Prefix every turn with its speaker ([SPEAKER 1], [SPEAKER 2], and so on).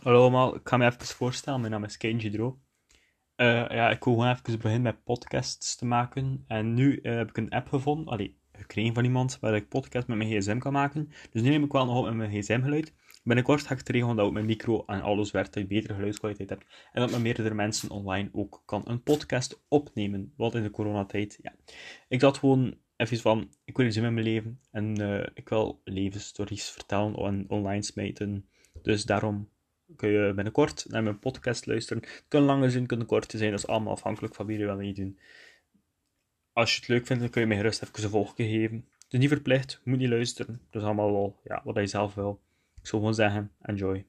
[SPEAKER 1] Hallo allemaal, ik ga me even voorstellen. Mijn naam is Kenji Dro. Eh, ja, ik wil gewoon even beginnen met podcasts te maken. En nu eh, heb ik een app gevonden, allee, gekregen van iemand, waar ik podcast met mijn gsm kan maken. Dus nu neem ik wel nog op met mijn gsm-geluid. Binnenkort ga ik het regelen dat ook mijn micro en alles werkt, dat je betere geluidskwaliteit hebt. En dat met meerdere mensen online ook kan een podcast opnemen. Want in de coronatijd, ja. Ik dacht gewoon even van, ik wil iets in mijn leven. En eh, ik wil levensstories vertellen en online smijten. Dus daarom kun je binnenkort naar mijn podcast luisteren. Het kan langer zijn, kunnen korter zijn, dat is allemaal afhankelijk van wie je wil meedoen. Als je het leuk vindt, dan kun je mij gerust even een volgje geven. Het is niet verplicht, moet niet luisteren. Dat is allemaal wel ja, wat je zelf wil. Ik zou gewoon zeggen, enjoy.